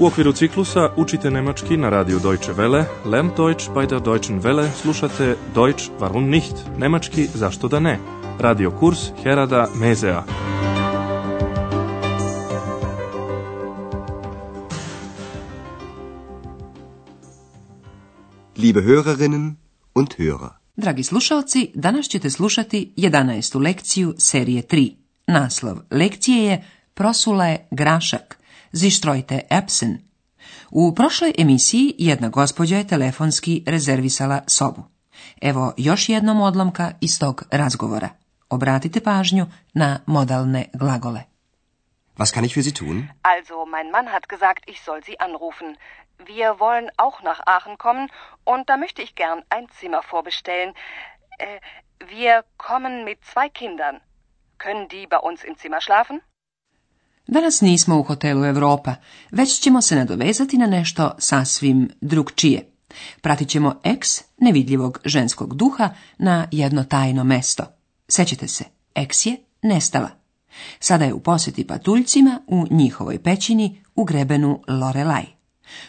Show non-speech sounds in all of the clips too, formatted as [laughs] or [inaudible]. U okviru ciklusa učite nemački na radiju Deutsche Welle, Lern Deutsch bei der Deutschen Welle, slušate Deutsch warum nicht, nemački zašto da ne, radio kurs Herada Mezea. Liebe Hörerinnen und Hörer. Dragi slušalci, danas ćete slušati 11. lekciju serije 3. Naslov lekcije je Prosula je grašak. zištrojte Epson. U prošloj emisiji jedna gospođa je telefonski rezervisala sobu. Evo još jednom odlomka iz tog razgovora. Obratite pažnju na modalne glagole. Was kann ich für Sie tun? Also, mein Mann hat gesagt, ich soll Sie anrufen. Wir wollen auch nach Aachen kommen und da möchte ich gern ein Zimmer vorbestellen. Äh, wir kommen mit zwei Kindern. Können die bei uns im Zimmer schlafen? Danas nismo u hotelu Europa, već ćemo se nadovezati na nešto sasvim drugčije. Pratit ćemo eks nevidljivog ženskog duha na jedno tajno mesto. Sećete se, eks je nestala. Sada je u posjeti patuljcima u njihovoj pećini u grebenu Lorelaj.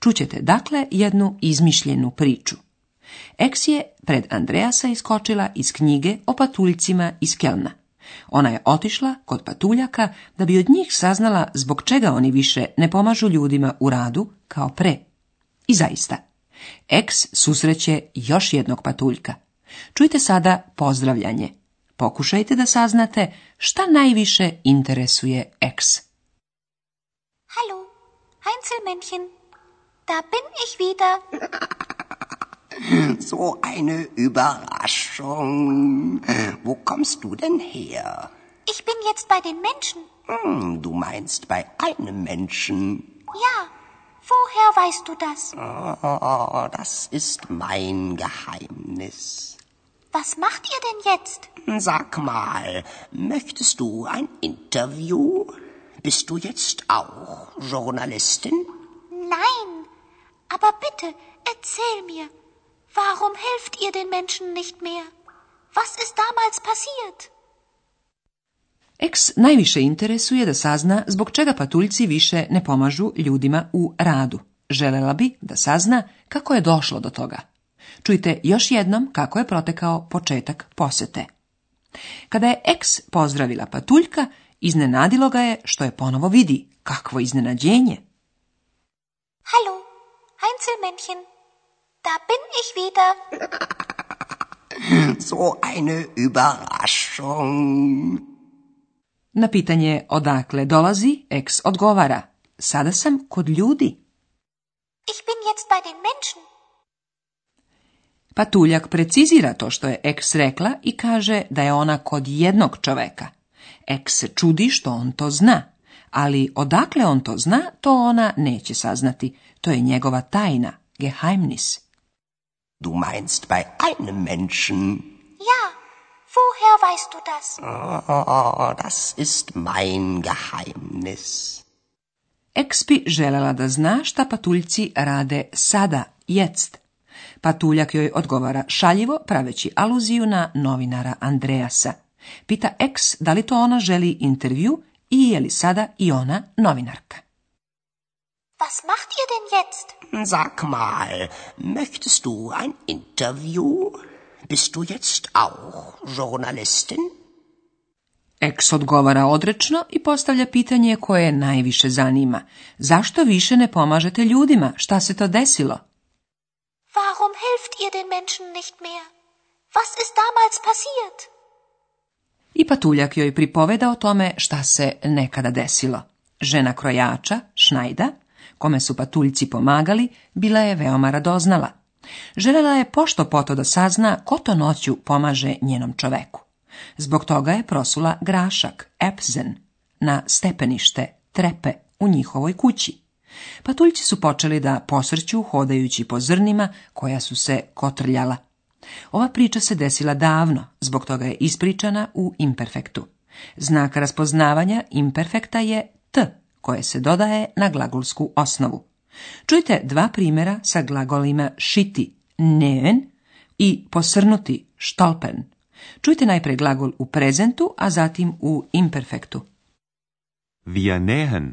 Čućete dakle jednu izmišljenu priču. Eks je pred Andreasa iskočila iz knjige o patuljcima iz Kelna. Ona je otišla kod patuljaka da bi od njih saznala zbog čega oni više ne pomažu ljudima u radu kao pre. I zaista, eks susreće još jednog patuljka. Čujte sada pozdravljanje. Pokušajte da saznate šta najviše interesuje eks. Hallo, Heinzelmännchen, da bin ich wieder. [laughs] So eine Überraschung. Wo kommst du denn her? Ich bin jetzt bei den Menschen. Hm, du meinst bei einem Menschen. Ja. Woher weißt du das? Oh, das ist mein Geheimnis. Was macht ihr denn jetzt? Hm, sag mal, möchtest du ein Interview? Bist du jetzt auch Journalistin? Nein, aber bitte, erzähl mir, Warum helft ihr den Menschen nicht mehr? Was ist damals passiert? Eks najviše interesuje da sazna zbog čega patuljci više ne pomažu ljudima u radu. Želela bi da sazna kako je došlo do toga. Čujte još jednom kako je protekao početak posjete. Kada je Eks pozdravila patuljka, iznenadilo ga je što je ponovo vidi. Kakvo iznenađenje! Halo, Heinzelmännchen. Da bin ich wieder. [laughs] So eine Überraschung. Na pitanje odakle dolazi, ex odgovara. Sada sam kod ljudi. Ich bin jetzt bei den Menschen. Patuljak precizira to što je ex rekla i kaže da je ona kod jednog čoveka. Ex se čudi što on to zna, ali odakle on to zna, to ona neće saznati. To je njegova tajna, geheimnis. Du meinst bei einem Menschen? Ja, woher weißt du das? Oh, das ist mein Geheimnis. Eks bi želela da zna šta patuljci rade sada, jetzt. Patuljak joj odgovara šaljivo, praveći aluziju na novinara Andreasa. Pita Eks da li to ona želi intervju i je li sada i ona novinarka. Was macht ihr denn jetzt? Sag mal, möchtest du ein Interview? Bist du jetzt auch Journalistin? Ex odgovara odrečno i postavlja pitanje koje najviše zanima. Zašto više ne pomažete ljudima? Šta se to desilo? Warum helft ihr den Menschen nicht mehr? Was ist damals passiert? I patuljak joj pripoveda o tome šta se nekada desilo. Žena krojača, Šnajda, kome su patuljci pomagali, bila je veoma radoznala. Željela je pošto poto da sazna ko to noću pomaže njenom čoveku. Zbog toga je prosula grašak, epzen, na stepenište, trepe, u njihovoj kući. Patuljci su počeli da posrću hodajući po zrnima koja su se kotrljala. Ova priča se desila davno, zbog toga je ispričana u imperfektu. Znak raspoznavanja imperfekta je T koje se dodaje na glagolsku osnovu. Čujte dva primjera sa glagolima šiti, neen i posrnuti, štolpen. Čujte najprej glagol u prezentu, a zatim u imperfektu. Wir nähen.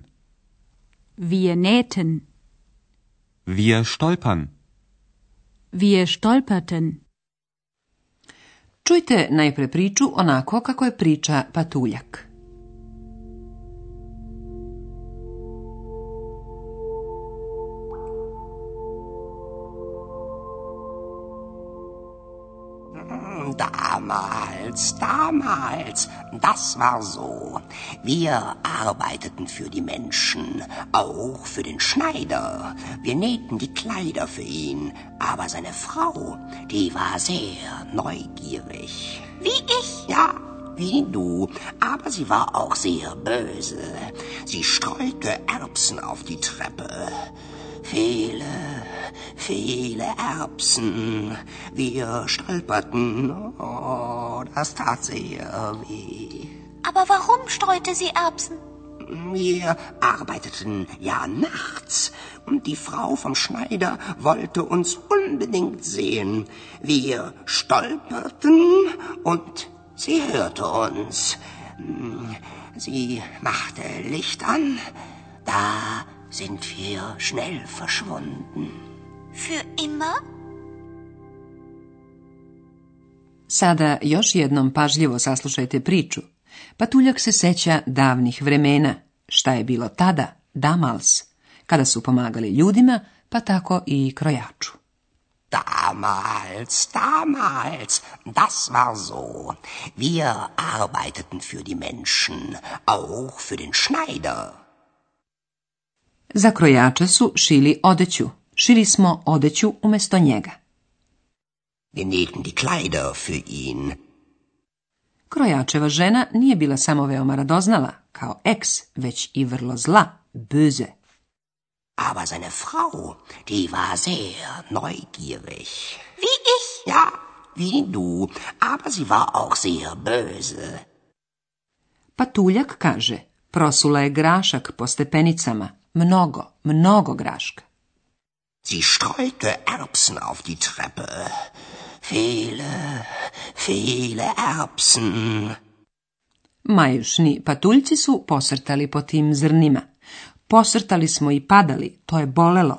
Wir nähten. Wir stolpern. Wir stolperten. Čujte najprej priču onako kako je priča patuljak. damals, damals, das war so. Wir arbeiteten für die Menschen, auch für den Schneider. Wir nähten die Kleider für ihn, aber seine Frau, die war sehr neugierig. Wie ich? Ja, wie du, aber sie war auch sehr böse. Sie streute Erbsen auf die Treppe. Viele, viele Erbsen. Wir stolperten. Oh, das tat sehr weh. Aber warum streute sie Erbsen? Wir arbeiteten ja nachts und die Frau vom Schneider wollte uns unbedingt sehen. Wir stolperten und sie hörte uns. Hm, sie machte Licht an. Da sind wir schnell verschwunden. Für immer? Sada još jednom pažljivo saslušajte priču. Patuljak se seća davnih vremena. Šta je bilo tada? Damals. Kada su pomagali ljudima, pa tako i krojaču. Damals, damals, das war so. Wir arbeiteten für die Menschen, auch für den Schneider. Za krojača su šili odeću. Šili smo odeću umjesto njega. Wir nähten die Kleider für ihn. Krojačeva žena nije bila samo veoma radoznala, kao eks, već i vrlo zla, böse. Aber seine Frau, die war sehr neugierig. Wie ich? Ja, wie du, aber sie war auch sehr böse. Patuljak kaže, prosula je grašak po stepenicama, Mnogo, mnogo graška. Sie streute Erbsen auf die Treppe. Viele, viele Erbsen. Majušni patuljci su posrtali po tim zrnima. Posrtali smo i padali, to je bolelo.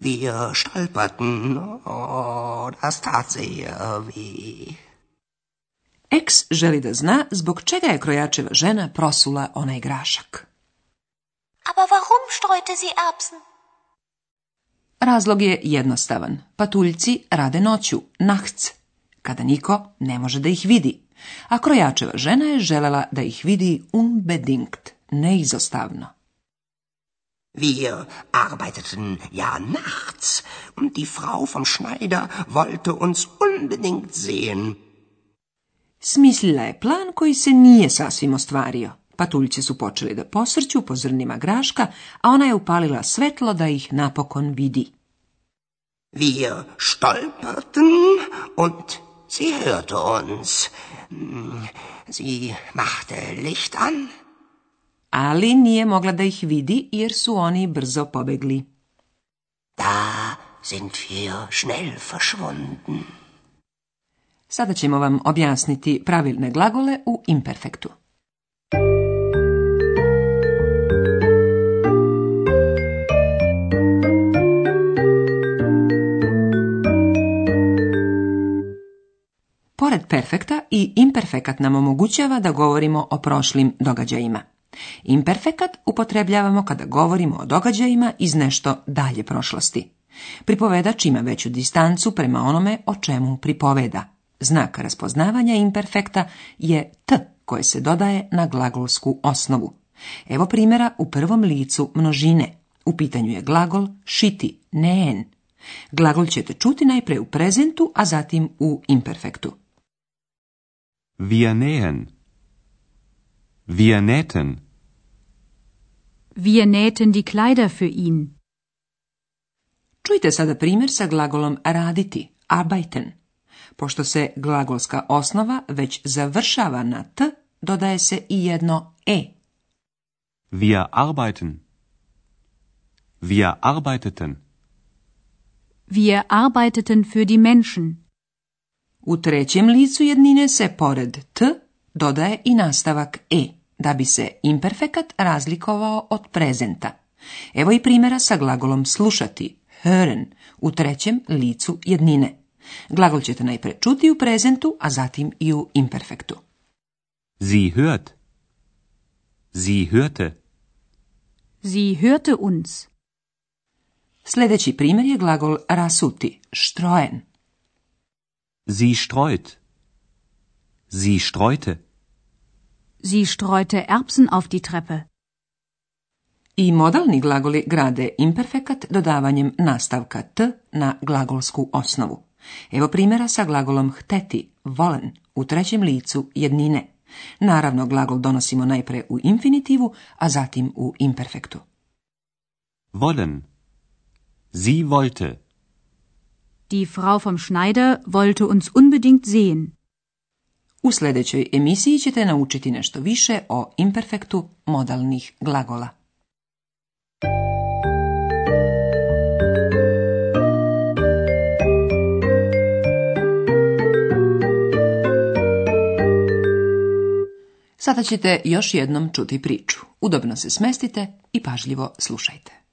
Wir stolperten, oh, das tat Eks želi da zna zbog čega je krojačeva žena prosula onaj grašak. Aber warum streute sie Erbsen? Razlog je jednostavan. Patuljci rade noću, nachts, kada niko ne može da ih vidi. A krojačeva žena je želela da ih vidi unbedingt, neizostavno. Wir arbeiteten ja nachts und die Frau vom Schneider wollte uns unbedingt sehen. Smislila je plan koji se nije sasvim ostvario. Patuljci su počeli da posrću po zrnima graška, a ona je upalila svetlo da ih napokon vidi. Wir stolperten und sie hörte uns. Sie machte Licht an. Ali nije mogla da ih vidi jer su oni brzo pobegli. Da sind wir schnell verschwunden. Sada ćemo vam objasniti pravilne glagole u imperfektu. Pored perfekta i imperfekat nam omogućava da govorimo o prošlim događajima. Imperfekat upotrebljavamo kada govorimo o događajima iz nešto dalje prošlosti. Pripovedač ima veću distancu prema onome o čemu pripoveda. Znak raspoznavanja imperfekta je t koje se dodaje na glagolsku osnovu. Evo primjera u prvom licu množine. U pitanju je glagol šiti, en. Glagol ćete čuti najprije u prezentu, a zatim u imperfektu. Wir nähen. Wir nähten. Wir nähten die Kleider für ihn. Čujte sada primjer sa glagolom raditi, arbeiten. Pošto se glagolska osnova već završava na t, dodaje se i jedno e. Wir arbeiten. Wir arbeiteten. Wir arbeiteten für die Menschen. U trećem licu jednine se pored t dodaje i nastavak e, da bi se imperfekat razlikovao od prezenta. Evo i primjera sa glagolom slušati, hören, u trećem licu jednine. Glagol ćete najpre čuti u prezentu, a zatim i u imperfektu. Sie hört. Sie hörte. Sie hörte uns. Sljedeći primjer je glagol rasuti, štrojen. Sie streut. Sie streute. Sie streute Erbsen auf die Treppe. I modalni glagoli grade imperfekat dodavanjem nastavka t na glagolsku osnovu. Evo primjera sa glagolom hteti, volen, u trećem licu jednine. Naravno, glagol donosimo najpre u infinitivu, a zatim u imperfektu. Volen. Sie wollte. Die Frau vom Schneider wollte uns unbedingt sehen. U sljedećoj emisiji ćete naučiti nešto više o imperfektu modalnih glagola. Sada ćete još jednom čuti priču. Udobno se smestite i pažljivo slušajte.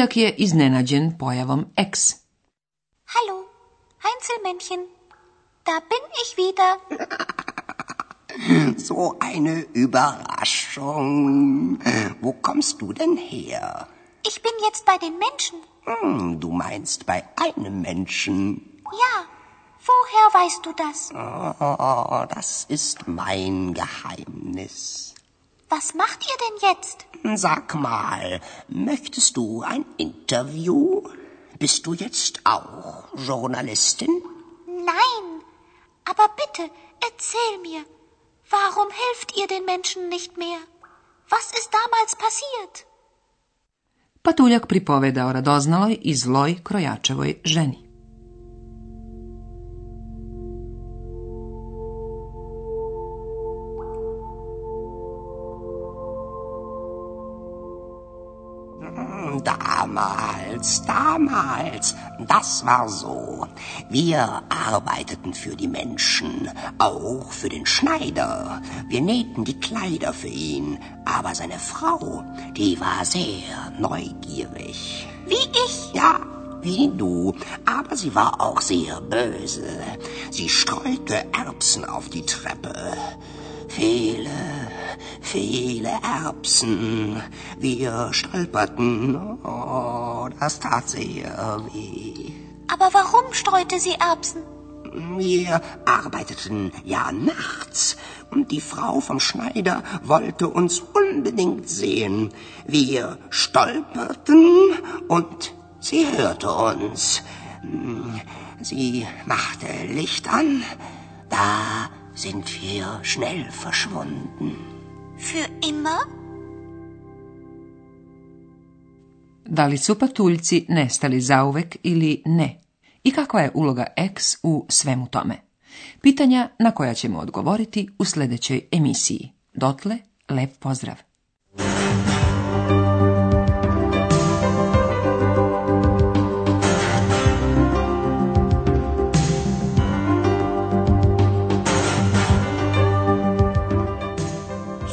Čuljak je iznenađen pojavom ex. Hallo, Heinzelmännchen. Da bin ich wieder. So eine Überraschung. Wo kommst du denn her? Ich bin jetzt bei den Menschen. Hm, du meinst bei einem Menschen. Ja. Woher weißt du das? Oh, das ist mein Geheimnis. Was macht ihr denn jetzt? Sag mal, möchtest du ein Interview? Bist du jetzt auch Journalistin? Nein, aber bitte erzähl mir, warum helft ihr den Menschen nicht mehr? Was ist damals passiert? Patuljak pripovedao radoznaloj i zloj krojačevoj ženi. Damals, damals, das war so. Wir arbeiteten für die Menschen, auch für den Schneider. Wir nähten die Kleider für ihn, aber seine Frau, die war sehr neugierig. Wie ich? Ja, wie du, aber sie war auch sehr böse. Sie streute Erbsen auf die Treppe. Viele, viele Erbsen. Wir stolperten. Oh, das tat sehr weh. Aber warum streute sie Erbsen? Wir arbeiteten ja nachts und die Frau vom Schneider wollte uns unbedingt sehen. Wir stolperten und sie hörte uns. Hm, sie machte Licht an. Da sind schnell verschwunden. Für immer? Da li su patuljci nestali zauvek ili ne? I kakva je uloga X u svemu tome? Pitanja na koja ćemo odgovoriti u sljedećoj emisiji. Dotle, lep pozdrav!